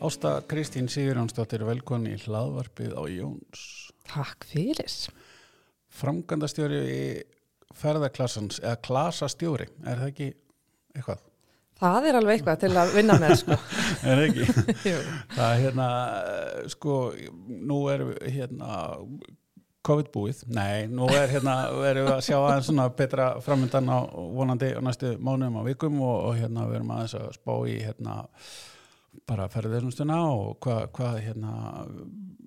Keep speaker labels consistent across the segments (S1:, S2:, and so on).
S1: Ásta Kristín Sigurjónsdóttir, velkonni í hlaðvarpið á Jóns.
S2: Takk fyrir.
S1: Framgandastjóri í ferðarklassans, eða klasastjóri, er það ekki eitthvað?
S2: Það er alveg eitthvað til að vinna með, sko.
S1: er ekki? Það er hérna, sko, nú er hérna COVID búið, nei, nú er hérna, erum við að sjá aðeins svona betra framöndan á vonandi á næstu mánuðum á vikum og, og hérna við erum aðeins að spá í hérna bara ferðarstuna og hvað hva, hérna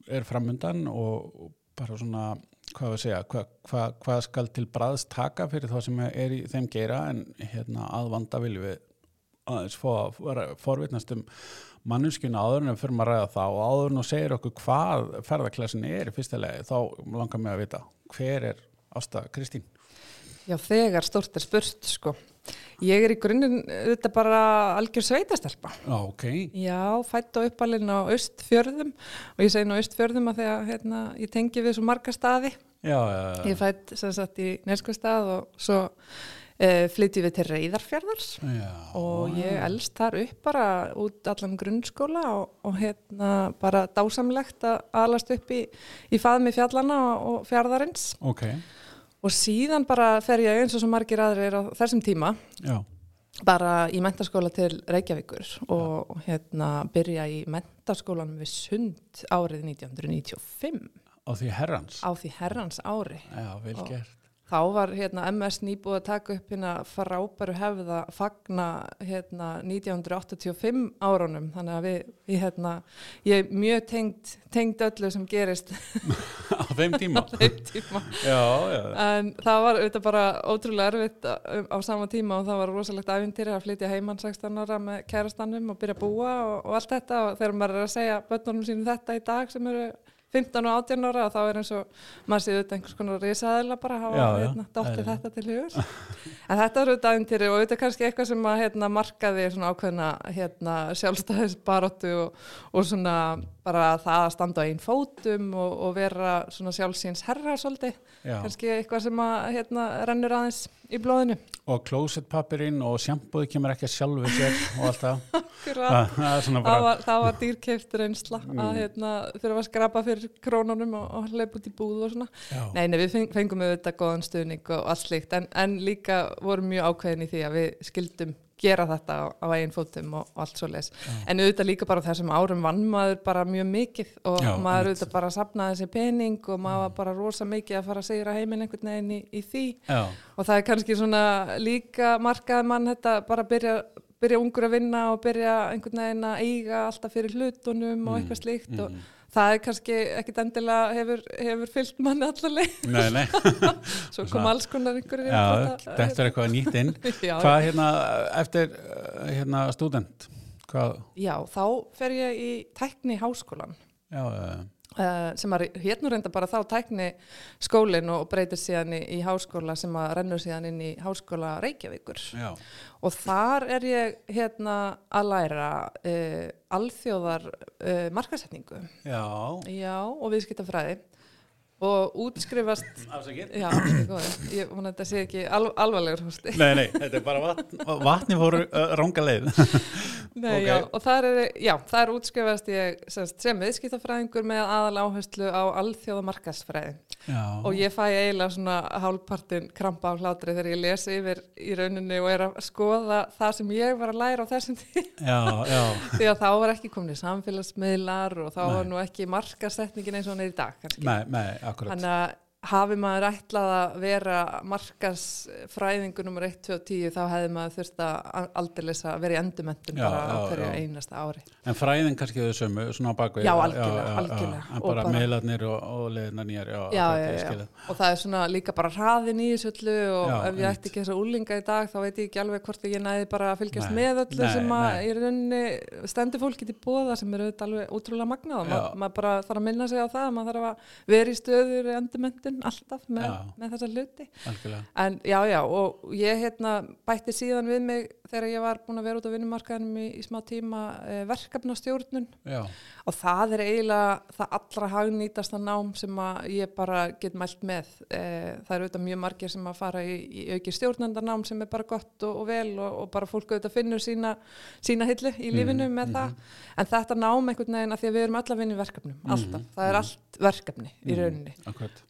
S1: er framöndan og, bara svona hvað við segja, hvað hva, hva skal til bræðs taka fyrir þá sem er í þeim geira en hérna aðvanda viljum við aðeins fá að forvitnast um mannskjuna áður en fyrir að ræða það og áður en þú segir okkur hvað ferðarklassin er í fyrsta legi þá langar mig að vita hver er Ásta Kristín?
S2: Já, þegar stort er spurt, sko. Ég er í grunninn þetta bara algjör sveitastelpa.
S1: Já, ok.
S2: Já, fætt á uppalinn á Östfjörðum og ég segi nú Östfjörðum að því að hérna, ég tengi við svo marga staði.
S1: Já, já, já.
S2: Ég fætt sem sagt í Neskustad og svo uh, flytti við til Reyðarfjörðars
S1: já.
S2: og ég elst þar upp bara út allan grunnskóla og, og hérna bara dásamlegt að alast upp í, í faðmi fjallana og fjörðarins.
S1: Ok,
S2: Og síðan bara fer ég eins og svo margir aðrir á þessum tíma
S1: já,
S2: bara í mentaskóla til Reykjavíkur og hérna byrja í mentaskólanum við Sund árið 1995
S1: á því herrans.
S2: á því herrans ári.
S1: Já, vel
S2: Og-
S1: gert.
S2: Þá var hérna MS nýbúið að taka upp hérna frábæru hefða fagna hérna 1985 árunum þannig að við, við hérna, ég er mjög tengd, tengd öllu sem gerist
S1: á þeim tíma.
S2: á þeim tíma.
S1: já, já.
S2: En það var auðvitað bara ótrúlega erfitt á, á sama tíma og það var rosalegt æfintýri að flytja heimann 16 ára með kærastannum og byrja að búa og, og allt þetta og þegar maður er að segja börnunum sínum þetta í dag sem eru 15 og 18 ára og þá er eins og maður séu auðvitað einhvers konar risaðila bara að hafa hérna,
S1: eðlilega.
S2: þetta til hugur. en þetta var auðvitað æfintýri og auðvitað kannski eitthvað sem að hérna, markaði svona ákveðna hérna, sjálfstæðisbaróttu og, og svona bara það að standa á einn fótum og, og vera svona sjálfsíns herra svolítið. Kannski eitthvað sem að hérna, rennur aðeins í blóðinu.
S1: Og klósettpapirinn og sjampúði kemur ekki að sjálfu sér og allt það. Það
S2: var, það var dýrkeift reynsla
S1: Mm.
S2: að hérna, þurfa að skrapa fyrir krónunum og, og hleypa út í búð og svona. Nei, nei, við feng- fengum auðvitað góðan stuðning og allt slíkt en, en líka vorum mjög ákveðin í því að við skildum gera þetta á, á eigin fótum og, og allt svo leis en auðvitað líka bara þessum árum vann maður bara mjög mikið og
S1: Já,
S2: maður auðvitað bara sapnaði sér pening og maður var bara rosa mikið að fara að segra heiminn einhvern veginn í, í því.
S1: Já,
S2: og það er kannski svona líka markað mann þetta bara byrja, byrja ungur að vinna og byrja einhvern veginn að eiga alltaf fyrir hlutunum og eitthvað slíkt og
S1: mm.
S2: Það er kannski ekkit endilega hefur, hefur fyllt manni
S1: nei,
S2: svo kom alls konar einhverjir
S1: já, þetta er eitthvað nýtt inn.
S2: já,
S1: Hvað hérna, eftir uh, hérna student, hvað,
S2: já, þá fer ég í tækni háskólan
S1: já, uh,
S2: Uh, sem að hérna reynda bara þá tækni skólinn og breytir síðan í, í háskóla sem að rennur síðan inn í háskóla Reykjavíkur.
S1: Já,
S2: og þar er ég hérna að læra uh, alþjóðar uh, markasetningu
S1: já,
S2: já og viðskiptafræði. Og útskrifast góð, ég vona að þetta sé ekki al, alvarlegur
S1: Nei, nei, þetta er bara vatn, vatni fóru ranga leið.
S2: Nei,
S1: Ok.
S2: já, og þar er, já, þar útskrifast ég sem, sagt, sem viðskiptafræðingur með aðal áherslu á alþjóða markasfræði
S1: Já,
S2: og ég fæ eiginlega svona hálfpartin krampa á hlátri þegar ég lesi yfir í rauninni og er að skoða það sem ég var að læra á þessum
S1: já,
S2: því að þá var ekki komin samfélagsmiðlar og þá
S1: Nei.
S2: var nú ekki markasetningin eins og hún er í dag kannski.
S1: nei, nei, akkurat.
S2: Þannig að hafi maður ætlað að vera markasfræðingu nummer 1, 2 og 10 þá hefði maður þurft að aldeilis að vera í endumöntun
S1: Já,
S2: bara á
S1: já,
S2: hverju
S1: já.
S2: einasta ári.
S1: En fræðin kannski þau sömu, svona á bakvið.
S2: Já, algjörlega, algjörlega.
S1: En
S2: Og
S1: bara,
S2: bara-
S1: miðlarnir og, og leiðina nýjar, já,
S2: Já, já, já,
S1: það.
S2: og það er svona líka bara hraðin í þessu öllu og
S1: Já,
S2: ef ég ætti ekki þessa úlinga í dag þá veit ég ekki alveg hvort ég næði bara að fylgjast
S1: Nei,
S2: með öllu
S1: nei,
S2: sem að í rauninni stendur fólki til bóða sem eru alveg útrúlega magnað
S1: Já.
S2: ma maður bara þarf að minna sig á það, maður þarf að vera í stöður menntun alltaf með, með þessa hluti.
S1: Algjörlega.
S2: En já já og ég hérna bætti síðan við mig þegar ég var búin að vera út á vinnumarkaðinum í, í smá tíma eh, verkefnastjórnun. Og það er eiginlega það allra hagnýtasta nám sem ég bara get mælt með. Eh, það eru auðvitað mjög margir sem að fara í, í auki stjórnendarnám sem er bara gott og, og vel og, og bara fólk auðvitað finnur sína, sína hillu í lífinu með það. en þetta nám einhvern veginn að því að við erum vinna í verkefnum, alltaf, það er allt verkefni í rauninni.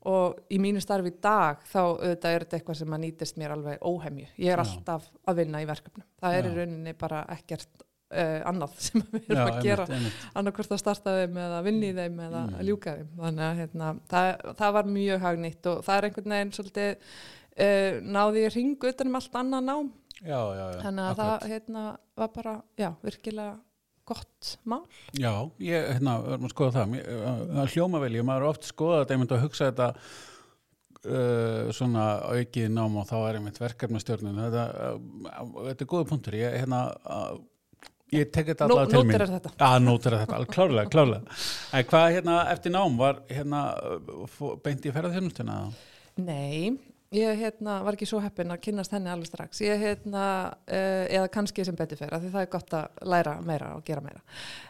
S2: og í mínu starfi í dag þá auðvitað er þetta eitthvað sem að nýtist mér alveg óhemju. Ég er
S1: Já.
S2: alltaf að vinna í verkefnum. Það er
S1: Já.
S2: í rauninni bara ekkert uh, annað sem við erum
S1: já,
S2: að gera
S1: einmitt, einmitt.
S2: annarkvort að starta þeim eða vinna í þeim eða
S1: Mm.
S2: ljúka þeim. Þannig að hérna, það, það var mjög hagnýtt og það er einhvern veginn svolítið uh, náði ég ringu utan um allt annað nám.
S1: já, já, já,
S2: Þannig að
S1: akkurat.
S2: það hérna, var bara, virkilega gott mál.
S1: Já, ég, hérna, við erum að skoða það uh, það hljóma vel, ég maður er oft skoða þetta ég myndi að hugsa þetta uh, svona aukið nám og þá er einmitt verkefnastjórnun þetta, uh, þetta er góða punktur ég, hérna, uh, ég tek þetta allavega til mín
S2: nótir er þetta.
S1: Já, nótir er þetta, klárlega, klárlega En hvað hérna eftir nám var hérna beint í ferðarþjónustuna?
S2: Nei, ég hérna, var ekki svo heppin að kynnast henni alveg strax. Ég hérna, uh, eða kannski sem betur fyrir, því það er gott að læra meira og gera meira.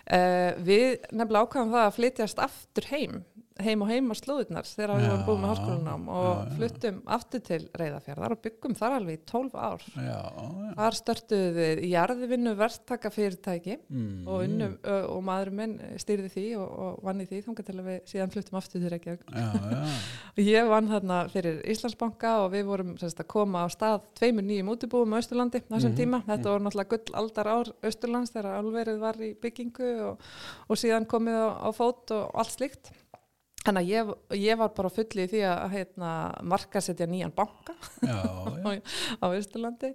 S2: Uh, við nefnilega ákvæðum það að flytjast aftur heim, heim og heim á slúðurnar þegar við
S1: Já,
S2: vorum búin með háskólanám og fluttum aftur til reyðafjörðar og byggum þar alveg í 12 ár. Þar störtuðu við jarðvinnu verktaka fyrirtæki
S1: mm,
S2: og, unnum, og maðurinn minn stýrði því og, og vann í því þangað til að við síðan fluttum aftur til Reykjavík. Og Ég vann þarna fyrir Íslandsbanka og við vorum semst, að koma á stað tveimur nýjum útibúum á Austurlandi þessum
S1: Mhm,
S2: tíma. Þetta voru náttúrulega gull aldar ár Austurlands þegar álverið var í byggingu og, og síðan komið á, á fót og allt slíkt. Þannig að ég, ég var bara full í því að hérna, markasetja nýjan banka
S1: já, já.
S2: á Austurlandi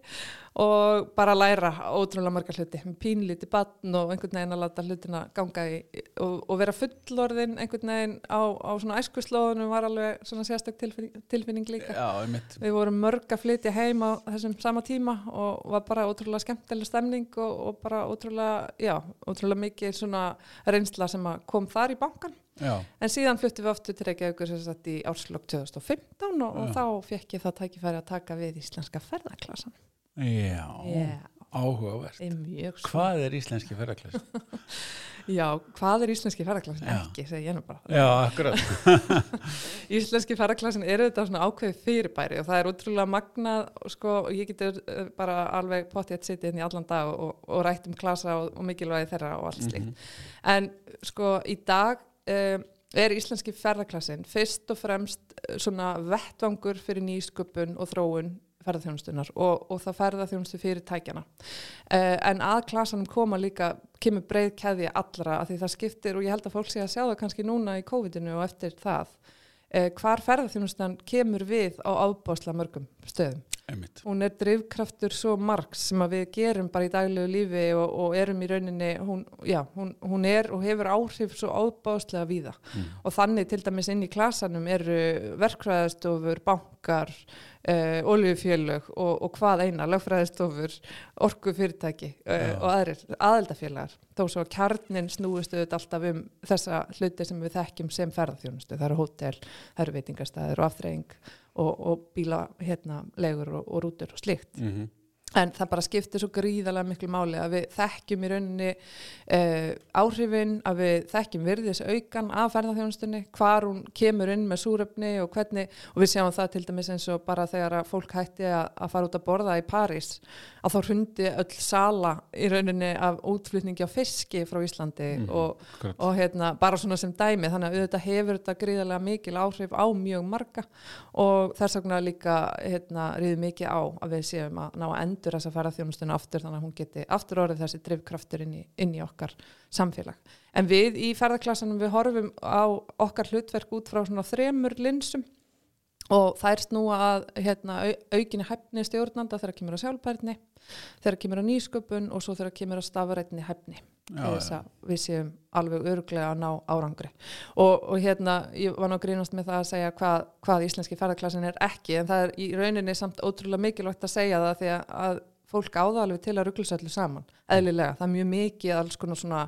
S2: og bara læra ótrúlega marga hluti, pínlíti batn og einhvern veginn að láta hlutina ganga í og, og vera fullorðin einhvern veginn á, á svona æskuslóðunum var alveg svona sérstök tilfinning, tilfinning líka.
S1: já
S2: Við vorum mörg að flytja heim á þessum sama tíma og var bara ótrúlega skemmtileg stemning og, og bara ótrúlega, já, ótrúlega mikið svona reynsla sem kom þar í bankan.
S1: Já,
S2: En síðan fluttum við aftur til sagt í árslokk 2015 og, og þá fekk ég það tækifæri að taka við íslenska ferðarklasan.
S1: já,
S2: Já,
S1: áhugavert
S2: er.
S1: Hvað er íslenski ferðarklass?
S2: Já, hvað er íslenski ferðarklasan? Ekki, segi ég nú bara.
S1: Já, akkurat
S2: Íslenski ferðarklasan er þetta svona ákveðið fyrirbæri og það er útrúlega magnað sko, og ég getur eh, bara alveg pottið að sitja inn í allan dag og, og rætt um klasa og, og mikilvægi þeirra og allt slíkt. En sko, í dag um, er íslenski ferðarklasin fyrst og fremst eh, svona vettvangur fyrir nýsköpun og þróun ferðarþjónustunar og, og það ferðarþjónustu fyrir tækjana. Uh, en að klasanum koma líka, kemur breið keðja allra að því það skiptir og ég held að fólk sé að sjá það kannski núna í COVID-inu og eftir það. Uh, hvar ferðarþjónustan kemur við á ábásla mörgum stöðum.
S1: Einmitt
S2: Hún er drivkraftur svo margs sem að við gerum bara í daglegu lífi og, og erum í rauninni, hún, já, hún, hún er og hefur áhrif svo ábáslega víða.
S1: Mm.
S2: Og þannig til dæmis inn í klasanum eru verkfræðastofur, bankar, uh, oljufélög og, og hvað eina, lögfræðastofur, orkufyrirtæki uh,
S1: Já.
S2: og aðrir, aðeldafélagar. Þó svo að kjarnin snúist auðvitað alltaf um þessa hluti sem við þekkjum sem ferðarþjónustu. Það eru hótel, það eru veitingastæður og afþreying og, og bíla, hérna, legur og, og rútur og slikt.
S1: mm
S2: En það bara skiptir svo gríðarlega miklu máli að við þekkjum í rauninni uh, áhrifin, að við þekkjum virðis aukan af ferðarþjónustunni, hvar hún kemur inn með súröfni og hvernig, og við sjáum það til dæmis eins og bara þegar að fólk hætti að, að fara út að borða í París, að þá hrundi öll sala í rauninni af útflutningi á fiski frá Íslandi
S1: Mhm,
S2: og,
S1: akkurat.
S2: og hérna, bara svona sem dæmi, þannig að auðvitað hefur þetta gríðarlega mikil áhrif á mjög marga og þess vegna líka hérna, ríður mikið á að við séum að ná að endur þessa ferðarþjónustuna aftur þannig að hún geti aftur orðið þessi drifkraftur inn í, inn í okkar samfélag. En við í ferðarklassanum við horfum á okkar hlutverk út frá svona þremur linsum og þær snúa að hérna, au- aukinni hæfni stjórnanda þegar kemur að sjálfbærni, þegar kemur að nýsköpun og svo þegar kemur að stafrætni hæfni þess að við séum alveg öruglega að ná árangri. Og, og hérna, ég var að grínast með það að segja hvað, hvað íslenski ferðarklassin er ekki en það er í rauninni samt ótrúlega mikilvægt að segja það því að fólk áða alveg til að rugglusöllu saman, eðlilega, það er mjög mikið alls konar svona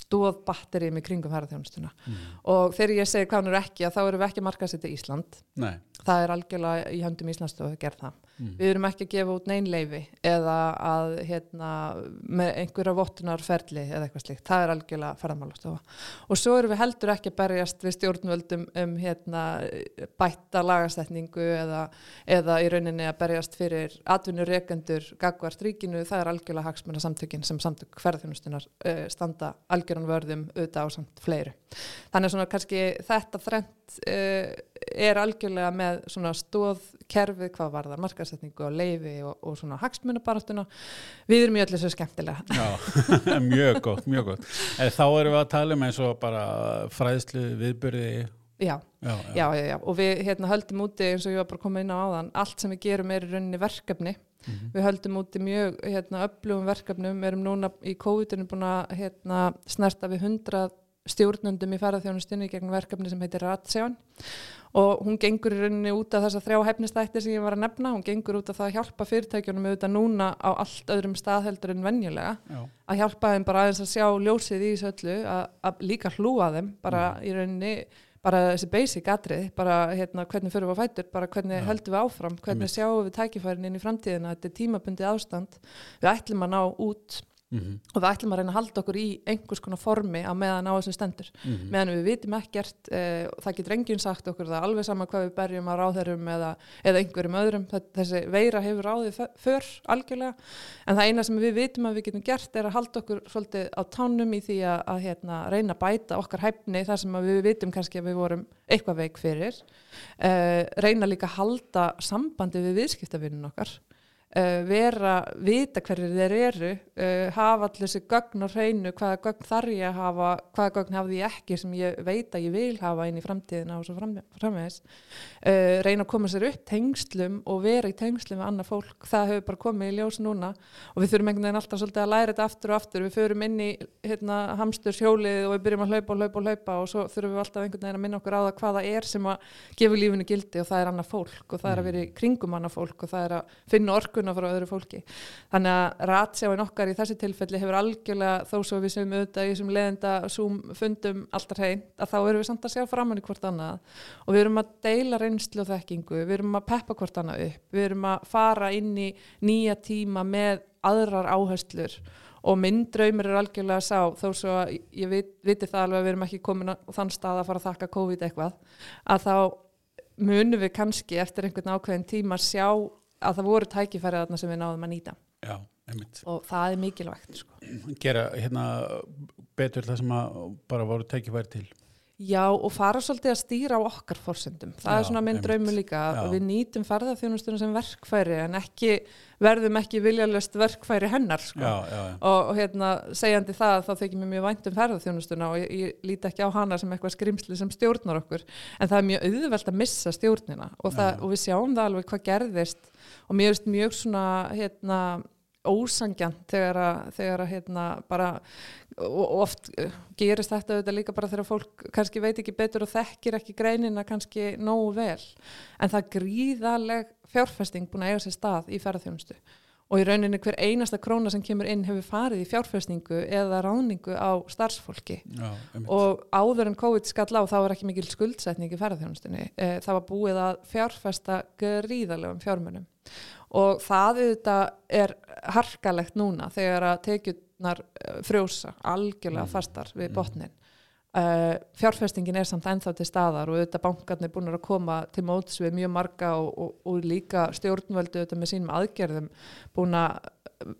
S2: stóðbatteri með kringum ferðarþjónustuna
S1: mm.
S2: og þegar ég segi hvað hann eru ekki að þá erum við ekki markað sér til Ísland
S1: Nei,
S2: það er algjörlega í höndum Íslandsstofu að gera það.
S1: Mm.
S2: Við erum ekki að gefa út neinleifi eða að hérna, með einhverja vottunarferli eða eitthvað slíkt. Það er algjörlega ferðarmálastofa. Og svo erum við heldur ekki að berjast við stjórnvöldum um hérna, bætta lagasetningu eða, eða í rauninni að berjast fyrir atvinnureikendur gagvart ríkinu. Það er algjörlega hagsmunna samtökin sem samtök ferðarþjónustunar uh, standa algjörðan vörðum auðvitað á samt fleiru. Þannig svona kannski þetta þrennt uh, er algjörlega með svona stóð kerfið hvað var það, markasetningu og leifi og, og svona hagsmunabaratuna við erum í öllu svo skemmtilega.
S1: Já, mjög gott, mjög gott. En þá erum við að tala um eins og bara fræðslu, viðbyrði.
S2: já,
S1: Já,
S2: já, já, já, og við hérna höldum úti eins og ég var bara koma inn á áðan allt sem við gerum er í rauninni verkefni.
S1: Mhm.
S2: við höldum úti mjög hérna, öflugum verkefnum, við erum núna í COVID-19 búin að hérna, snerta við 100 stjórnundum í ferðarþjónustinni gegn verkefni sem heitir Ratsján og hún gengur í rauninni út af þessa þrjá hefnistætti sem ég var að nefna, hún gengur út af það að hjálpa fyrirtækjunum auðvitað núna á allt öðrum staðheldur en venjulega.
S1: Já,
S2: að hjálpa þeim bara aðeins að sjá ljósið í þessu öllu að, að líka hlúa þeim bara í rauninni bara þessi basic atrið, bara hérna, hvernig fyrir við á fætur, bara hvernig
S1: Já.
S2: höldum við áfram hvernig sjáum við tækifærin inn í framtíðina þetta er tímabundið ástand. Við ætlum að ná út
S1: mhm,
S2: og við ætlum að reyna að halda okkur í einhvers konar formi á meðan á þessum stendur.
S1: Mhm.
S2: meðan við vitum ekkert eh, það getur enginn sagt okkur það alveg sama hvað við berjum að ráðherrum eða, eða einhverjum öðrum, þessi veira hefur ráðið för algjörlega. En það eina sem við vitum að við getum gert er að halda okkur svolítið á tánum í því að, að hérna, reyna að bæta okkar hæfni þar sem að við vitum kannski að við vorum eitthvað veik fyrir. Eh, reyna líka að halda sambandi við viðskiptavinnun okkar uh, vera, vita hverjir þeir eru uh, hafa allir þessi gögn og hreinu hvaða gögn þarf ég að hafa hvaða gögn hafði ég ekki sem ég veit að ég vil hafa inn í framtíðina og svo fram, framvegis. Uh, reyna að koma sér upp tengslum og vera í tengslum við annað fólk, það hefur bara komið í ljós núna. Og við þurfum einhvern veginn alltaf svolítið að læra þetta aftur og aftur, við förum inn í hérna, hamsturshjólið og við byrjum að hlaupa og hlaupa og hlaupa og svo þurfum við alltaf einhvern veginn að minna okkur á það hvað það er sem að gefa lífinu gildi og það er annað fólk og það er að vera í kringum annað fólk og það er að finna orkuna frá öðru fólki. Þannig að ratsjáin okkar í þessu tilfelli hefur algjörlega þó svo við sem auðvitað í þessum leðenda fundum alltaf hrein að þá erum við samt að sjá framann í hvort annað. Og við erum að deila reynslu og þekkingu, við erum að peppa hvort annað upp, við erum að fara inn í nýja tíma með aðrar áherslur. Og minn draumur er algjörlega sá þó svo að ég vit, viti það alveg að við erum ekki komin á þann stað að fara að þakka COVID eitthvað að þá munum við kannski eftir einhvern ákveðin tíma sjá að það voru tækifærið þarna sem við náðum að nýta
S1: já,
S2: og það er mikilvægt sko.
S1: Gera hérna betur það sem bara voru tekifæri til.
S2: Já og fara svolítið að stýra á okkar forsendum. Það
S1: Já,
S2: er svona minn
S1: einmitt.
S2: draumur líka
S1: Já.
S2: við nýtum ferðarþjónustunum sem verkfæri en ekki verðum ekki viljalöst verkfæri hennar sko.
S1: Já, já, já.
S2: og, og hérna segjandi það þá þykir mér mjög vænt um ferðarþjónustuna og ég, ég líti ekki á hana sem eitthvað skrimsli sem stjórnar okkur en það er mjög auðvelt að missa stjórnina og, það, og við sjáum það alveg hvað gerðist og mér finnst mjög svona hérna ósangjant þegar að, þegar að hérna bara og oft uh, gerist þetta auðvitað líka bara þegar fólk kannski veit ekki betur og þekkir ekki greinina kannski nógu vel en það gríðaleg fjárfesting búin að eiga sér stað í ferðarþjónustu og í rauninni hver einasta króna sem kemur inn hefur farið í fjárfestingu eða ráningu á starfsfólki.
S1: Já
S2: og áður en COVID skall á þá var ekki mikil skuldsetning í ferðarþjónustunni Eh, það var búið að fjárfesta gríðalegum fjármunum. Og það auðvitað er harkalegt núna þegar að tekjurnar eh, frjósa algjörlega
S1: Mm.
S2: fastar við
S1: Mm.
S2: botnin Uh, fjárfestingin er samt ennþá til staðar og auðvitað bankarnir búin að koma til móts við mjög marga og, og, og líka stjórnvöldu auðvitað með sínum aðgerðum búin að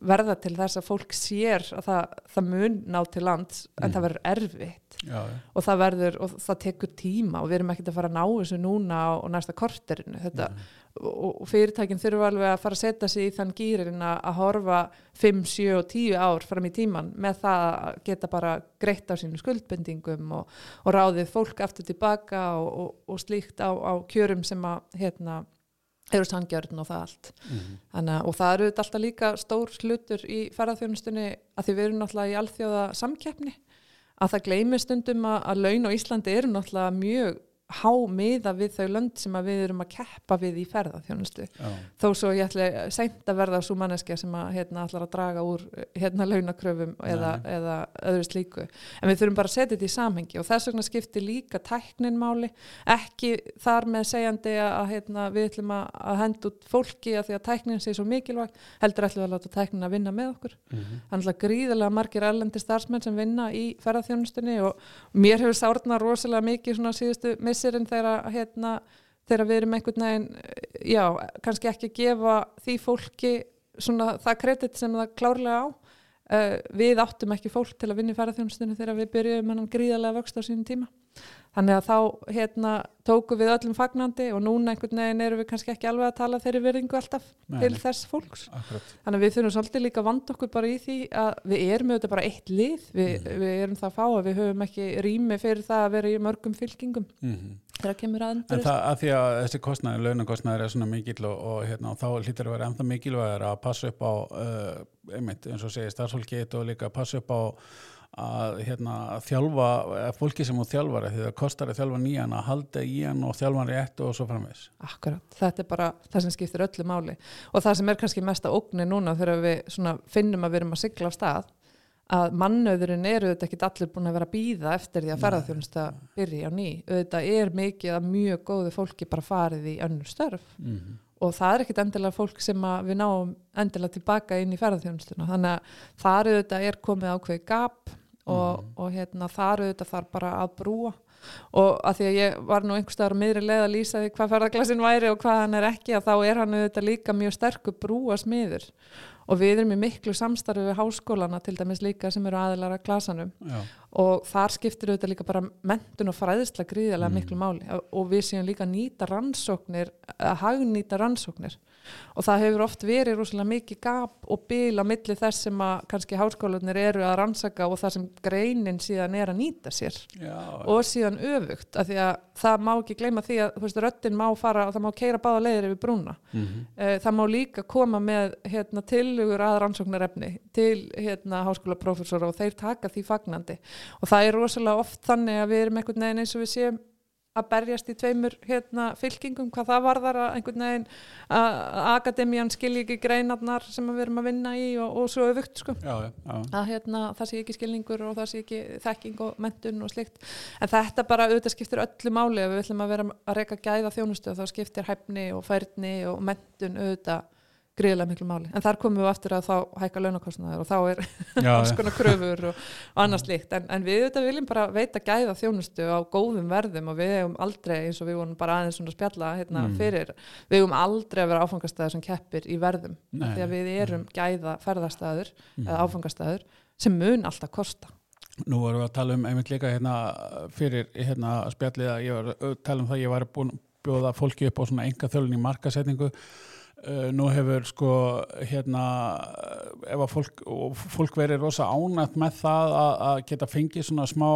S2: verða til þess að fólk sér að það, það mun ná til lands en
S1: Mm.
S2: það verður erfitt
S1: Já,
S2: og það verður og það tekur tíma og við erum ekkert að fara að ná þessu núna á næsta korterinu. Þetta, og, og fyrirtækin þurfa alveg að fara að setja sig í þann gýrin að, horfa 5, 7 og 10 ár fram í tíman með það að geta bara greitt á sínum skuldbendingum og, og ráðið fólk aftur tilbaka og, og, og slíkt á, á kjörum sem að hérna eru sangjörn og það allt.
S1: Mhm.
S2: Þannig, að- og það eru alltaf líka stór hlutur í ferðarþjónustunni að því við erum náttúrulega í alþjóða samkeppni að það gleymi stundum að, að laun á Íslandi eru náttúrulega mjög hámiða við þau lönd sem að við erum að keppa við í ferðarþjónustu
S1: já,
S2: þó svo ég ætla seint að verða svo manneskja sem að hérna ætlar að draga úr hérna launakröfum eða, eða öðru slíku. En við þurfum bara að setja þetta í samhengi og þess vegna skiptir líka tæknin máli. Ekki þar með segjandi að, að hérna, við ætlum að, að henda út fólki að því að tæknin sé svo mikilvæg heldur ætlum við að láta tæknin að vinna með okkur.
S1: Mhm,
S2: Það er alltaf gríðarlega margir erlendi starfsmenn sem vinna í ferðarþjónustunni og mér hefur sárnað rosalega mikið svona síðustu missirinn þegar, hérna, þegar við erum einhvern veginn, já, kannski ekki að gefa því fólki svona það kredit sem það klárlega á. Uh, við áttum ekki fólk til að vinna í ferðarþjónustunni þegar við byrjuðum hann gríðarlega vöxt á sínum tíma. Þannig að þá hérna, tóku við öllum fagnandi og núna einhvern veginn erum við kannski ekki alveg að tala þeirri verðingu alltaf
S1: Nei,
S2: til þess fólks.
S1: akkurat
S2: Þannig að við þurfum svolítið líka að vanda okkur bara í því að við erum auðvitað bara eitt lið, við,
S1: Mhm.
S2: við erum það fá að við höfum ekki rými fyrir það að vera í mörgum fylkingum
S1: mhm.
S2: þegar kemur að
S1: En
S2: endur.
S1: það að því að þessi kostnæður, launakostnæður er svona mikill og, og hérna, þá hlýtur að vera ennþá mikilvægur að passa upp á, uh, einmitt, eins og segir starfsfólkið og líka að passa upp á að hérna, þjálfa, fólki sem þú þjálfar, því það kostar að þjálfa nýjan að halda í hann og þjálfa hann rétt og svo framvegs.
S2: Akkurat, þetta er bara það sem skiptir öllu máli og það sem er kannski mesta ógni núna þegar við svona finnum að við erum að sigla á stað að mannauðurinn eru auðvitað ekki allir búin að vera að býða eftir því að ferðarþjónusta byrja á ný. Auðvitað er mikið að mjög góðu fólki bara farið í önnur störf
S1: Mm -hmm.
S2: Og það er ekkit endilega fólk sem við náum endilega tilbaka inn í ferðarþjónustuna þannig að þar auðvitað er komið ákveði gap og,
S1: Mhm.
S2: og hérna þar auðvitað þarf bara að brúa. Og að því að ég var nú einhvers staðar á miðri leið að lýsa því hvað ferðarglassin væri og hvað hann er ekki að þá er hann auðvitað líka mjög sterkur brúa smiður og við erum í miklu samstarfi við háskólana til dæmis líka sem eru aðilar að klasanum.
S1: Já,
S2: og þar skiptir auðvitað líka bara mentun og fræðisla gríðarlega
S1: Mm.
S2: miklu máli. Og við séum líka nýta rannsóknir að hagnýta rannsóknir og það hefur oft verið rosalega mikið gap og bil á milli þess sem að kannski háskólanir eru að rannsaka og það sem greinin síðan er að nýta sér.
S1: Já,
S2: og síðan öfugt af því að það má ekki gleyma því að veist, röddin má fara og það má keira báða leiðir yfir brúna.
S1: Mm
S2: Eh, það má líka koma með hérna, tilugur að rannsóknarefni til hérna, háskólaprófessor og þeir taka því fagnandi. Og það er rosalega oft þannig að við erum einhvern veginn eins og við séum að berjast í tveimur hérna, fylkingum hvað það varðar að einhvern veginn að akademían skilji ekki greinarnar sem við erum að vinna í og, og svo öfugt sko.
S1: Já, já.
S2: að hérna, það sé ekki skilningur og það sé ekki þekking og mentun og slikt en þetta bara auðvitað skiptir öllu máli. Ef við ætlum að vera að reyka gæða þjónustu þá skiptir hæfni og færni og mentun auðvitað gríðilega miklu máli. En þar komum við aftur að þá hækka launakostnaður og þá er alls konar kröfur og, annars líkt en, en við auðvitað viljum bara veita gæða þjónustu á góðum verðum og við hefum aldrei eins og við vorum bara aðeins svona að spjalla hérna,
S1: Mm.
S2: fyrir, við hefum aldrei að vera áfangastæður sem keppir í verðum.
S1: Nei,
S2: því að við erum gæða ferðastæður
S1: Mhm.
S2: eða áfangastæður sem mun alltaf kosta.
S1: Nú erum við að tala um einmitt líka hérna fyrir hérna spjallið að ég var að tala um það að ég var búin að bjóða fólki upp á svona enga þjálun í markasetningu nú hefur sko hérna ef að fólk, og fólk verið rosa ánætt með það að, að geta fengið svona smá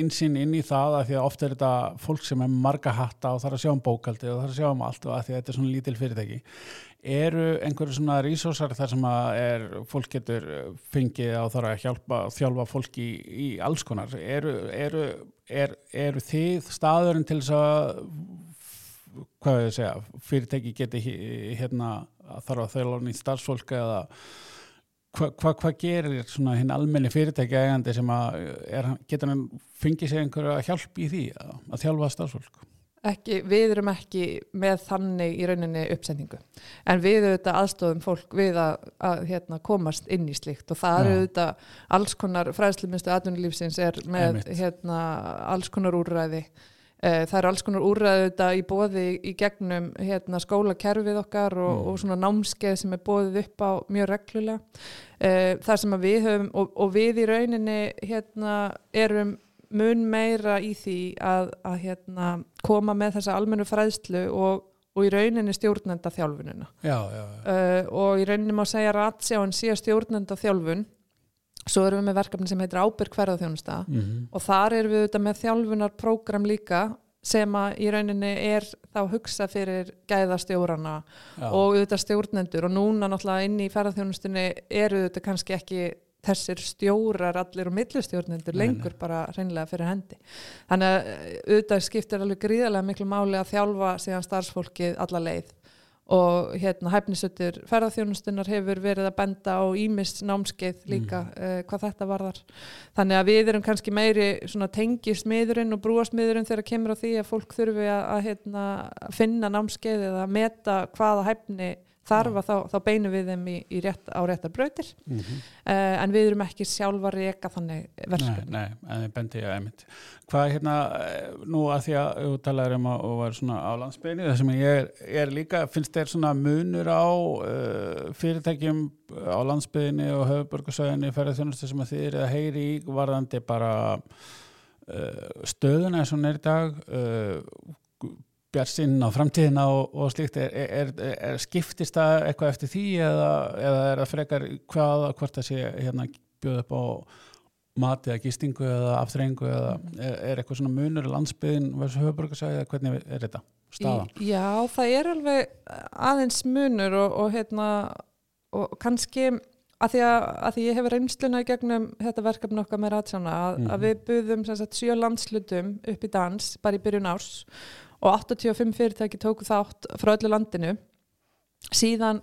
S1: insýn inn í það að því að oft er þetta fólk sem er marga hatta og þarf að sjá um bókaldi og þarf að sjá um allt og að því að þetta er svona lítil fyrirtæki. Eru einhverju svona resursar þar sem að er, fólk getur fengið og þarf að hjálpa þjálfa fólki í, í alls konar? Eru, eru, er, eru þið staðurinn til þess að hvað við segja, fyrirtæki geti hi- hérna að þarf að þjálfa nýtt starfsfólk eða hvað hva, hva gerir svona hinn almenni fyrirtæki eigandi sem að er, getur hann fengið sér einhverja hjálp í því að, að þjálfa starfsfólk?
S2: Ekki, við erum ekki með þannig í rauninni uppsendingu en við auðvitað aðstofum fólk við að, að hérna, komast inn í slíkt. Og það eru
S1: Já.
S2: auðvitað alls konar fræðslumistu atvinnulífsins er með hérna, alls konar úrræði. Eh, það eru alls konar úrræði auðvitað í bóði í gegnum hérna, skólakerfið okkar og,
S1: Mm.
S2: og svona námskeið sem er bóðið upp á mjög reglulega Eh, það sem við höfum og, og við í rauninni hérna, erum mun meira í því að, að hérna, koma með þessa almennu fræðslu og, og í rauninni stjórnenda þjálfunina
S1: já, já, já.
S2: uh, og í rauninni má segja að ratsjáin sé stjórnenda þjálfun svo erum við með verkefni sem heitir ábyrg hverðarþjónusta
S1: Mm -hmm.
S2: og þar erum við auðvitað með þjálfunarprógram líka sem að í rauninni er þá hugsa fyrir gæðastjórana og auðvitað stjórnendur og núna náttúrulega inn í ferðarþjónustunni eru auðvitað kannski ekki þessir stjórar allir og millustjórnendur
S1: Nei,
S2: lengur bara hreinlega fyrir hendi. Þannig að eh, auðvitað skiptir alveg gríðarlega miklu máli að þjálfa síðan starfsfólkið alla leið og hérna hæfnisötur ferðarþjónustunar hefur verið að benda á ímist námskeið líka uh, hvað þetta varðar. Þannig að við erum kannski meiri tengismiðurinn og brúasmiðurinn þegar kemur á því að fólk þurfi að, að hérna, finna námskeið eða meta hvaða hæfni þarf að þá, þá beinum við þeim í, í rétt, á réttar brautir
S1: mm -hmm.
S2: uh, en við erum ekki sjálfa reyka þannig verkefni.
S1: Nei, nei, en þið bendi ég einmitt. Hvað hérna, eh, nú að því að þú talaður um að var svona á landsbygni, það sem ég er, er líka, finnst þér svona munur á uh, fyrirtækjum á landsbygni og höfuborgarsöðinni ferðið þjónustu sem að þið eru að heyri í varðandi bara uh, stöðuna eins og neyri dag bjarsinn á framtíðina og, og slíkt er, er, er, er skiptist það eitthvað eftir því eða, eða er það frekar hvað, hvort það sé hérna bjóð upp á mati eða gistingu eða aftrengu eða er eitthvað svona munur landsbyðin versus höfuborgarsæði eða hvernig er þetta staðan?
S2: Í, já, það er alveg aðeins munur og, og hérna og kannski að því að, að því ég hefur reynsluna í gegnum þetta verkefni okkar með Ratsjána að, mm. að við buðum sagt, sjö landslutum upp í dans bara í byrjun árs og 85 fyrirtæki tóku þátt frá öllu landinu síðan,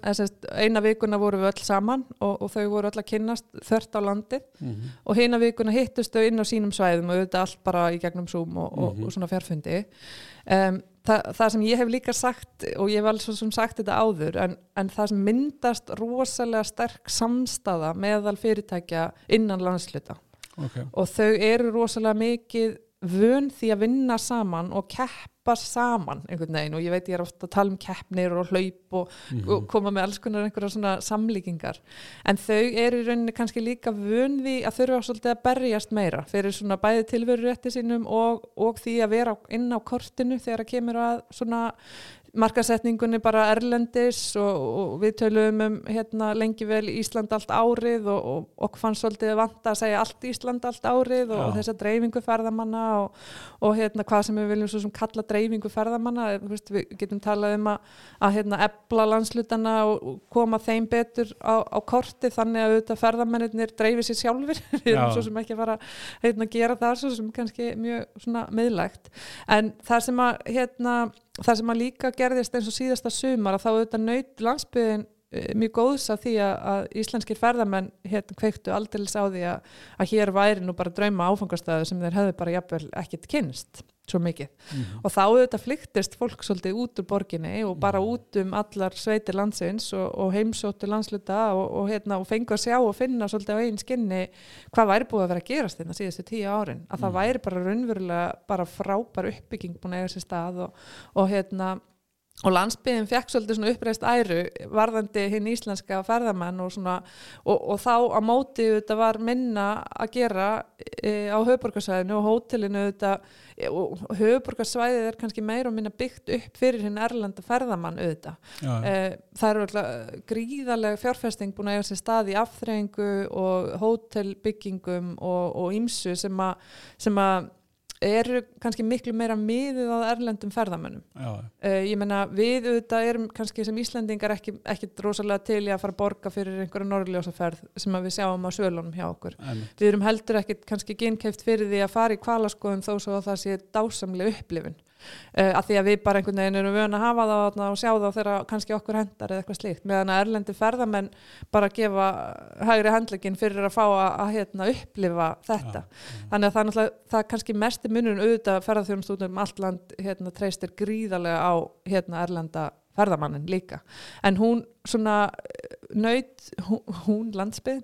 S2: eina vikuna voru við öll saman og, og þau voru öll að kynast þörft á landi mm -hmm. og heina vikuna hittust þau inn á sínum svæðum og auðvitað allt bara í gegnum Zoom og, mm -hmm. og, og svona fjárfundi um, það, það sem ég hef líka sagt og ég hef alveg svo sem sagt þetta áður en, en það sem myndast rosalega sterk samstaða meðal fyrirtækja innan landsluta okay. og þau eru rosalega mikið vön því að vinna saman og keppa saman einhvern veginn og ég veit ég er ofta að tala um keppnir og hlaup og, mm -hmm. og koma með alls konar einhverja svona samlíkingar en þau eru í rauninni kannski líka því að þurfa svolítið að berjast meira fyrir svona bæði tilveru rétti sínum og, og því að vera inn á kortinu þegar það kemur að svona markasetningunni bara erlendis og, og við töluðum um hérna, lengi vel Ísland allt árið og, og, og fannst svolítið vanta að segja allt Ísland allt árið og þessa dreifingu ferðamanna og hérna, hvað sem við viljum svo sem kalla dreifingu ferðamanna. Við getum talað um að, að hérna, ebla landslutana og koma þeim betur á, á korti þannig að auðvitað ferðamennir dreifir sér sjálfur við erum svo sem ekki fara hérna, að gera það svo sem kannski mjög meðlægt en það sem að hérna það sem að líka gerðist eins og síðasta sumar að þá auðvitað nöyt landsbyðin eh, mjög góðs af því að, að íslenskir ferðamenn hérna kveiktu aldrei á því að, að hér væri nú bara drauma áfangastæðu sem þeir hefði bara jafnvel ekkit kynst svo mikið mm -hmm. og þá auðvitað flyktist fólk svolítið út úr borginni og bara mhm. út um allar sveitir landsins og, og heimsóttu landsluta og, og, hérna, og fengu að sjá og finna svolítið á einn skinni hvað væri búið að vera að gerast þetta hérna síðustu tíu árin að það mhm. væri bara raunverulega bara frábær uppbygging búin að eiga sér stað og hérna og landsbyðin fekk svolítið svona uppreist æru varðandi hinn íslenska ferðamenn og svona og, og þá á móti þetta var minna að gera e, á höfuborgarsvæðinu og hótelinu þetta e, og höfuborgarsvæðið er kannski meira og minna byggt upp fyrir hinn erlenda ferðamann auðvitað. E, það eru alltaf gríðarlega fjárfesting búin að eiga sér stað í afþreyingu og hótelbyggingum og ímsu sem að eru kannski miklu meira miðið á erlendum ferðamönnum. Uh, ég menna við auðvitað erum kannski sem Íslandingar ekki, ekki rosalega til að fara að borga fyrir einhverja norðljósaferð sem við sjáum á sölunum hjá okkur. Æmi. við erum heldur ekki kannski gynkæft fyrir því að fara í kvalaskoðum þó svo að það sé dásamlega upplifun uh, að því að við bara einhvern veginn erum vöna að hafa það og sjá það þegar kannski okkur hendar eða eitthvað slíkt. Meðan að erlendi ferðamenn bara gefa hægri hendlegin fyrir að fá að, að hérna, upplifa þetta. Ja, þannig að það er það er kannski mest í munum auðvitað ferðarþjónustúnum um allt land hérna, treystir gríðarlega á hérna, erlenda ferðamannin líka. En hún svona nöyt, hún landsbyðin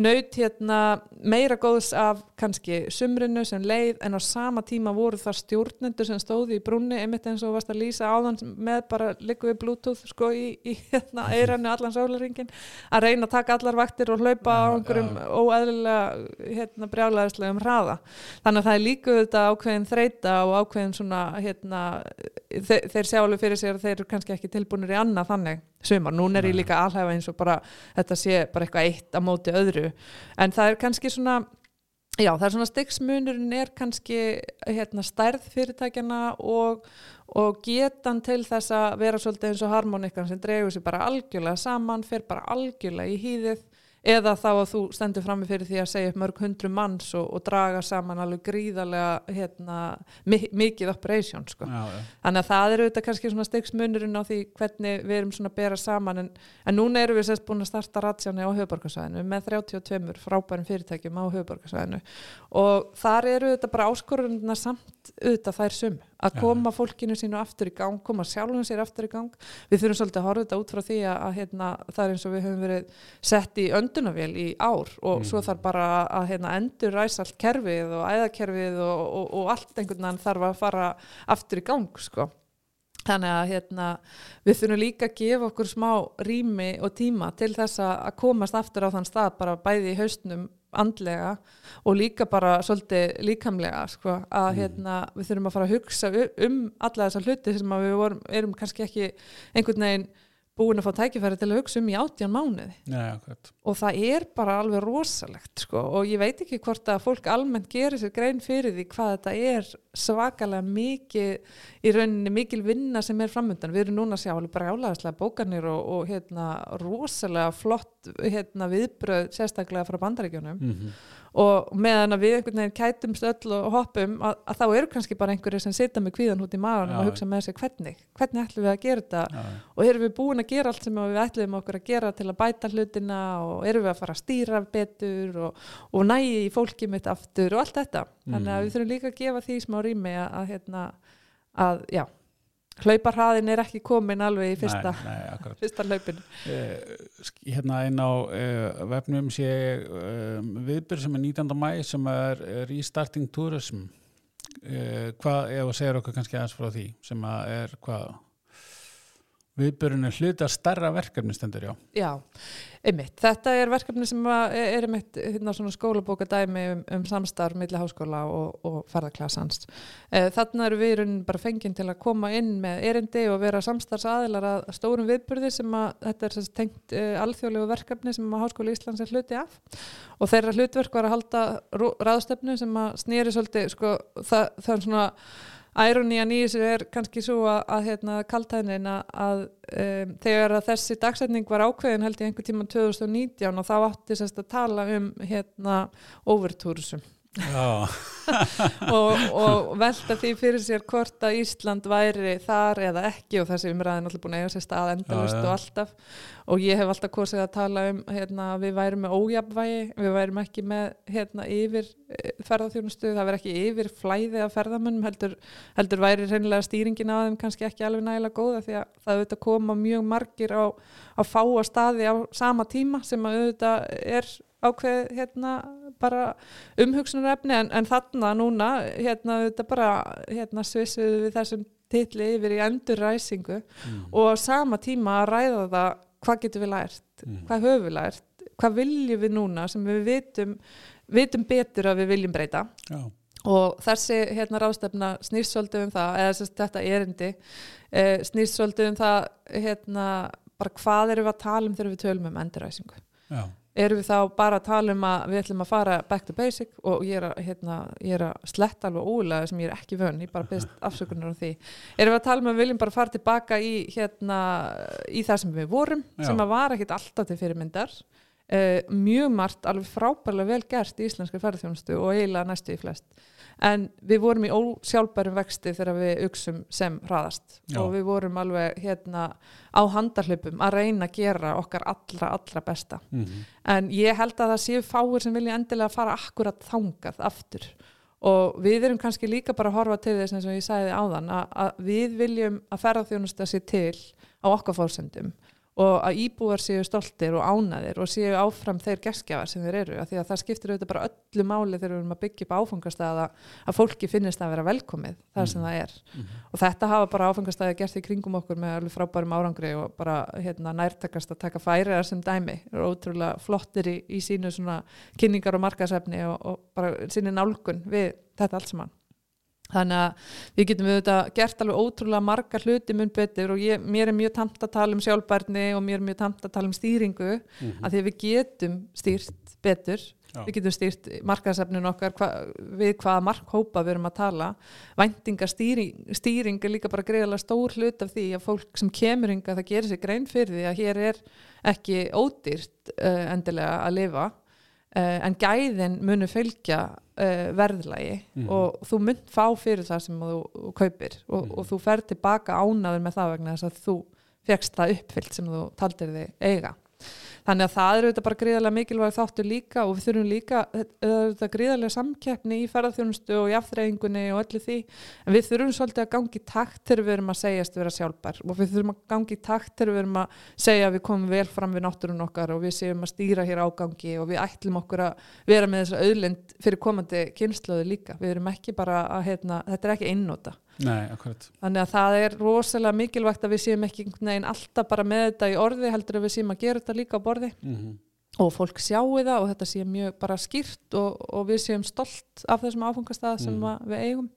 S2: nöyt hérna meira góðs af kannski sumrinu sem leið en á sama tíma voru það stjórnendur sem stóði í brunni einmitt eins og varst að lýsa áðan með bara likku við bluetooth sko í, í hérna eirannu allan sálaringin að reyna að taka allar vaktir og hlaupa ja, á einhverjum ja. óæðilega hérna brjálæðislegum hraða. Þannig að það er líka þetta ákveðin þreita og ákveðin svona hérna þeir, þeir sjá alveg fyrir sér að þeir eru kannski ekki tilbúinir í annað þannig. Sumar, núna er ég líka alhæfa eins og bara þetta sé bara eitthvað eitt á móti öðru. En það er kannski svona já það er svona styggsmunurinn er kannski hérna stærð fyrirtækjana og, og getan til þess að vera svolítið eins og harmonikkan sem dregur sér bara algjörlega saman, fer bara algjörlega í hýðið eða þá að þú stendur frammi fyrir því að segja upp mörg hundru manns og, og draga saman alveg gríðarlega hérna, mi mikið operation sko.
S1: já, já.
S2: þannig að það eru þetta kannski svona styggsmunurinn á því hvernig við erum svona að bera saman en, en núna erum við sérst búin að starta ratsjáni á höfuborgarsvæðinu með 32 frábærum fyrirtækjum á höfuborgarsvæðinu og þar eru þetta bara áskorunna samt auðvitað þær sum að koma fólkinu sínu aftur í gang koma sjálfum sér aftur í gang við þurfum svolítið að horfa þetta út frá því að, að hérna, það er eins og við höfum verið sett í öndunavél í ár og
S1: Mm.
S2: svo þarf bara að hérna, endur ræsa allt kerfið og æðakerfið og, og, og allt einhvern veginn þarf að fara aftur í gang sko. Þannig að hérna, við þurfum líka að gefa okkur smá rými og tíma til þess að komast aftur á þann stað bara bæði í haustnum andlega og líka bara svolítið líkamlega sko, að hérna, við þurfum að fara að hugsa um alla þessar hluti sem við vorum, erum kannski ekki einhvern veginn búin að fá tækifæri til að hugsa um í átján mánuði
S1: akkurat.
S2: og það er bara alveg rosalegt sko. og ég veit ekki hvort að fólk almennt gerir sér grein fyrir því hvað þetta er svakalega mikið í rauninni mikil vinna sem er framöndan við erum núna að sjá alveg bara álæðislega bókanir og, og hérna, rosalega flott hérna, viðbröð sérstaklega frá bandaríkjunum
S1: Mm
S2: og meðan að við einhvern veginn kætumst öll og hoppum að, að þá eru kannski bara einhverju sem sita með kvíðan út í maðurinn
S1: Já.
S2: og hugsa með sig hvernig, hvernig ætlum við að gera þetta
S1: Já,
S2: og erum við búin að gera allt sem við ætlum okkur að gera til að bæta hlutina og erum við að fara að stýra betur og, og nægi í fólki mitt aftur og allt þetta þannig að
S1: Mhm.
S2: við þurfum líka að gefa því smá rými að, að, hérna, að já, hlauparhraðin er ekki komin alveg í fyrsta,
S1: Nei, nei,
S2: fyrsta hlaupinu.
S1: Eh, hérna inn á uh, vefnum sé um, viðbyrð sem er 19. mæ sem er eh, Restarting Tourism. Uh, hvað, ef þú segir okkur kannski aðeins frá því sem er hvað viðbyrðin hluti að starra verkefni stendur já
S2: Já, einmitt. Þetta er verkefni sem er einmitt hérna svona skólabókadæmi um, um samstarf milli háskóla og, og ferðarklassans. Eh, Þarna eru við bara fenginn til að koma inn með erindi og vera samstarfsaðilar að stórum viðburði sem að þetta er sem tengt uh, alþjóðlegu verkefni sem að Háskóli Íslands er hluti af og þeirra hlutverk var að halda ráðstefnu sem að snýri svolítið sko, það, það er svona Æronían í þessu er kannski svo að, að hérna, kaltæðnin að, um, þegar að þessi dagsetning var ákveðin held ég einhver tíma 2019 og þá átti sérst að tala um hérna overtúrisum
S1: já,
S2: og, og velta því fyrir sér hvort að Ísland væri þar eða ekki og þessi umræðin alltaf búin að eiga sér stað endalust og alltaf. Og ég hef alltaf kosið að tala um hérna, við værum með ójafnvægi við værum ekki með hérna, yfir eh, ferðarþjónustu, það verður ekki yfir flæði af ferðamönnum, heldur, heldur væri reynilega stýringin á þeim kannski ekki alveg nægilega góða því að það auðvitað koma mjög margir á, á fáa staði á sama tíma sem að auðvitað er ákveð hérna bara umhugsunarefni en, en þarna núna hérna auðvitað bara hérna svissuðu við þessum titli yfir í endurræsingu
S1: mm.
S2: og á sama tíma að ræða það hvað getum við lært,
S1: Mm.
S2: hvað höfum við lært hvað viljum við núna sem við vitum vitum betur að við viljum breyta
S1: já,
S2: og þessi hérna ráðstefna svolítið um það eða sérst þetta erindi e, snýst svolítið um það hérna bara hvað erum við að tala um þegar við tölum um endurræsingu
S1: já,
S2: erum við þá bara að tala um að við ætlum að fara back to basic og ég er að, hérna, ég er að sletta alveg ólega sem ég er ekki vön, ég bara byrst afsökunar á því. Erum við að tala um að við viljum bara fara tilbaka í, hérna, í það sem við vorum,
S1: Já.
S2: sem að var ekkit alltaf til fyrirmyndar. Uh, mjög margt, alveg frábærlega vel gert í íslenskri ferðarþjónustu og eiginlega næstu í flest. En við vorum í ósjálfbærum vexti þegar við uksum sem hraðast
S1: Já.
S2: og við vorum alveg hérna á handarhlupum að reyna að gera okkar allra, allra besta
S1: mm.
S2: en ég held að það séu fáir sem vilja endilega fara akkurat þangað aftur og við erum kannski líka bara að horfa til þess eins og ég sagði áðan að, að við viljum að ferðarþjónusta sér til á okkar fórsendum og að íbúar séu stoltir og ánaðir og séu áfram þeir geskjafar sem þeir eru af því að það skiptir auðvitað bara öllu máli þegar við erum að byggja upp áfangastæða að fólki finnist að vera velkomið þar sem það er. Og þetta hafa bara áfangastæði gert í kringum okkur með alveg frábærum árangri og bara hérna, nærtakast að taka færiðar sem dæmi. Er ótrúlega flottir í, í sínu kynningar og markasefni og, og bara sínu nálgun við þetta allt saman þannig að við getum auðvitað gert alveg ótrúlega marga hluti mun betur og ég, mér er mjög tamt að tala um sjálfbærni og mér er mjög tamt að tala um stýringu mm -hmm. að því við getum stýrt betur
S1: Já.
S2: við getum stýrt markaðsefnin okkar hva, við hvaða markhópa við erum að tala væntingastýring stýring er líka bara greiðalega stór hlut af því að fólk sem kemur ynga það gerir sér grein fyrir því að hér er ekki ódýrt uh, endilega að lifa uh, en gæðin munu fylgja uh, verðlægi
S1: Mhm.
S2: og þú mynd fá fyrir það sem þú, þú kaupir og,
S1: Mhm.
S2: og þú fer tilbaka ánaður með það vegna þess að þú fegst það uppfyllt sem þú taldir þig eiga þannig að það eru þetta bara gríðarlega mikilvæg þáttur líka og við þurfum líka þetta gríðarlega samkeppni í ferðarþjónustu og í afþreyingunni og öllu því. En við þurfum svolítið að gangi takt þegar við erum að segjast vera sjálfbær og við þurfum að gangi takt þegar við erum að segja að við komum vel fram við náttúrun okkar og við séum að stýra hér ágangi og við ætlum okkur að vera með þessa auðlind fyrir komandi kynnslóðu líka. Við erum ekki bara að, hérna, þetta er ekki einnóta
S1: Nei,
S2: Þannig að það er rosalega mikilvægt að við séum ekki veginn alltaf bara með þetta í orði heldur að við séum að gera þetta líka á borði
S1: mm
S2: og fólk sjáu það og þetta sé mjög bara skýrt og, og við séum stolt af þessum áfangastað sem
S1: Mm.
S2: mm. við eigum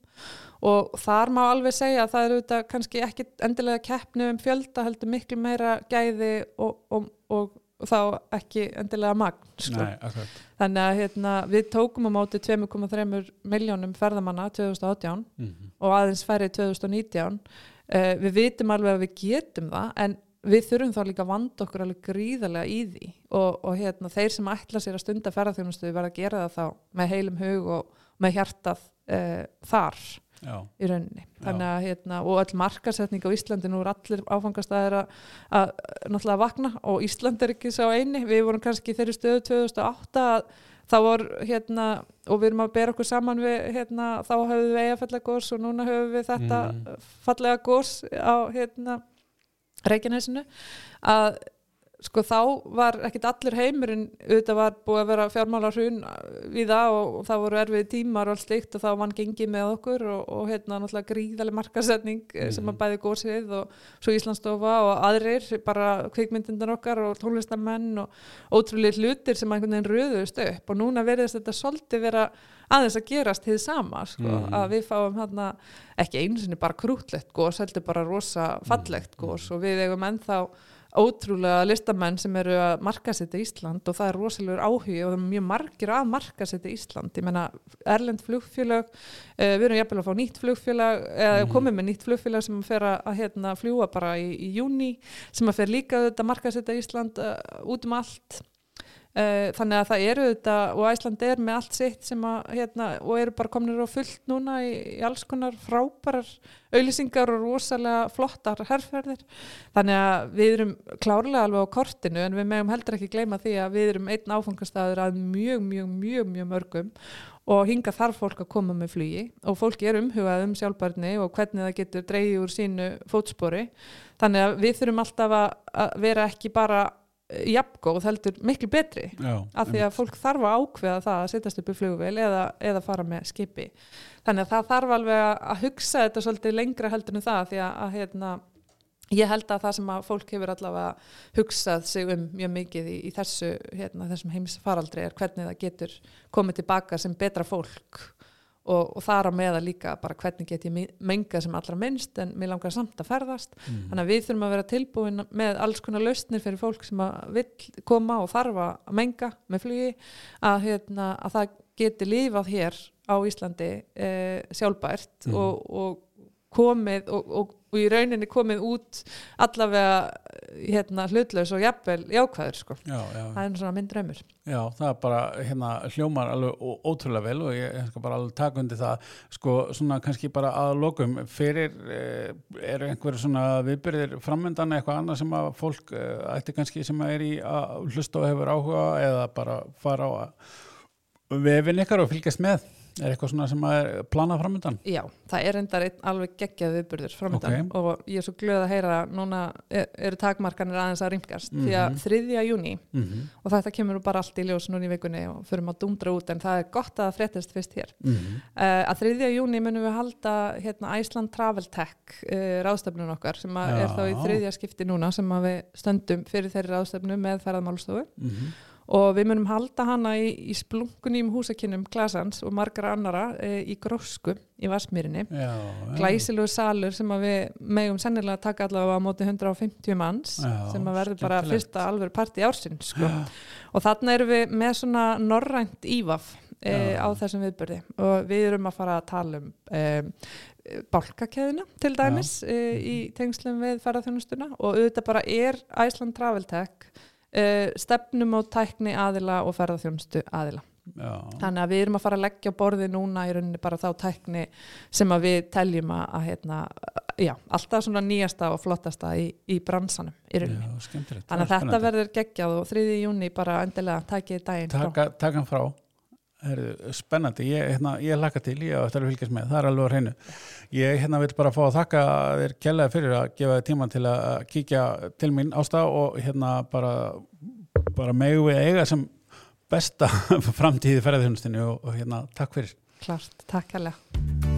S2: og þar má alveg segja að það eru þetta kannski ekki endilega keppnu um fjölda heldur miklu meira gæði og, og, og, þá ekki endilega magn sko.
S1: Nei,
S2: þannig að hérna, við tókum á móti 2,3 miljónum ferðamanna 2018
S1: mm
S2: og aðeins færið 2019 uh, við vitum alveg að við getum það en við þurfum þá líka að vanda okkur alveg gríðarlega í því. Og, og hérna, þeir sem ætla sér að stunda ferðarþjónustu verða að gera það þá með heilum hug og með hjartað uh, þar
S1: Já,
S2: í rauninni. Að hérna, og öll markasetning á Íslandi nú er allir áfangastæðir að, að náttúrulega vakna og Ísland er ekki sá eini. Við vorum kannski þeirri stöðu 2008 að þá var hérna og við erum að bera okkur saman við hérna, þá höfum við eigafellagós og núna höfum við þetta
S1: Mhm.
S2: fallega gós á hérna Reykjanesinu að sko þá var ekkit allur heimurinn auðvitað var búið að vera fjármála hrun við það og, og það voru erfið tímar og allt slíkt og þá vann gengið með okkur og, og hérna náttúrulega gríðaleg markasetning mm sem að bæði gósið og svo Íslandstofa og aðrir bara kvikmyndindar okkar og tónlistamenn og ótrúlega hlutir sem einhvern veginn röðust upp og núna verðist þetta svolítið vera aðeins að gerast þið sama sko,
S1: Mhm.
S2: að við fáum hérna ekki einu sinni bara krútlegt gós heldur bara rosa fallegt gós og við eigum ennþá ótrúlega listamenn sem eru að markasetja Ísland og það er rosalegur áhugi og það er mjög margir að markasetja Ísland ég menna Erlend flugfélag uh, við erum jafnvel að fá nýtt flugfélag eða
S1: Mhm.
S2: komið með nýtt flugfélag sem fer að, að hérna, fljúa bara í, í júni sem að fer líka þetta markasetja Ísland uh, út um allt þannig að það eru þetta og Æsland er með allt sitt sem að hérna, og eru bara komnir á fullt núna í, í alls konar frábærar auðlýsingar og rosalega flottar herrferðir þannig að við erum klárlega alveg á kortinu en við megum heldur ekki gleyma því að við erum einn áfangastæður að mjög, mjög, mjög, mjög mörgum. Og hinga þarf fólk að koma með flugi og fólk er umhugað um sjálfbarni og hvernig það getur dreigið úr sínu fótspori. Þannig að við þurfum alltaf að vera ekki bara jafngóð heldur miklu betri.
S1: Já
S2: af því að fólk þarf að ákveða það að setjast upp í flugvél eða, eða fara með skipi. Þannig að það þarf alveg að, hugsa þetta svolítið lengra heldur en það því að, að hérna, ég held að það sem að fólk hefur allavega hugsað sig um mjög mikið í, í þessu hérna, heimsfaraldri er hvernig það getur komið tilbaka sem betra fólk og, og þar á meða líka bara hvernig get ég mengað sem allra minnst en mér langar samt að ferðast
S1: mm.
S2: þannig að við þurfum að vera tilbúin með alls konar lausnir fyrir fólk sem að vill koma og þarf að menga með flugi að, hérna, að það geti lífað hér á Íslandi e, sjálfbært
S1: Mhm.
S2: og, og komið og, og, og í rauninni komið út allavega hérna, hlutlaus og jafnvel jákvæður sko.
S1: já, já,
S2: það er svona minn draumur.
S1: Já, það er bara hérna hljómar alveg ótrúlega vel og ég skal bara alveg taka undir það. Sko svona kannski bara að lokum fyrir eh, eru einhverju svona viðbyrðir framöndan eitthvað annað sem að fólk eh, ætti kannski sem að er í að hlusta og hefur áhuga eða bara fara á vefin ykkar og fylgjast með er eitthvað svona sem að er planað framöndan
S2: Já, það er endar einn alveg geggjað viðburður framöndan og ég er svo glöð að heyra núna er, eru takmarkanir aðeins að ringast því að
S1: Mhm.
S2: 3. júni
S1: mm -hmm.
S2: og þetta kemur bara allt í ljós núna í vikunni og förum að dundra út en það er gott að það fréttist fyrst hér.
S1: Mm
S2: Uh, að 3. júni munum við halda hérna, Iceland Travel Tech uh, ráðstöfnun okkar sem að er þá í þriðja skipti núna sem að við stöndum fyrir þeirri ráðstöfnu með ferðamálstofu
S1: -hmm.
S2: Og við munum halda hana í, í splunkuným húsakinnum Glasans og margar annara e, í Grósku í
S1: já.
S2: glæsilegu salur sem að við megum sennilega taka allavega á móti 150 manns
S1: Já,
S2: sem að verður bara fyrsta alveg partí ársinn sko. Og þarna erum við með svona norrænt ívaf e, á þessum viðbörði og við erum að fara að tala um e, bálkakeðina til dæmis e, í tengslum við ferðarþjónustuna og auðvitað bara er Iceland Travel Tech e, stefnum og tækni aðila og ferðarþjónustu aðila
S1: Já.
S2: þannig að við erum að fara að leggja á borði núna í rauninni bara þá tækni sem að við teljum að, að hérna, já, alltaf svona nýjasta og flottasta í, í bransanum í rauninni.
S1: Já.
S2: Þannig að þetta verður geggjað og 3. júni bara endilega takið daginn frá.
S1: taka, taka frá Herðu, spennandi, ég, hérna, ég laka til ég á eftir að fylgjast með, það er alveg á hreinu ég hérna vil bara fá að þakka þér kjærlega fyrir að gefa þér tíma til að kíkja til mín ástá og hérna bara, bara megu við eiga sem besta framtíði ferðarþjónustinu og, og hérna takk fyrir
S2: Klart, takk alveg.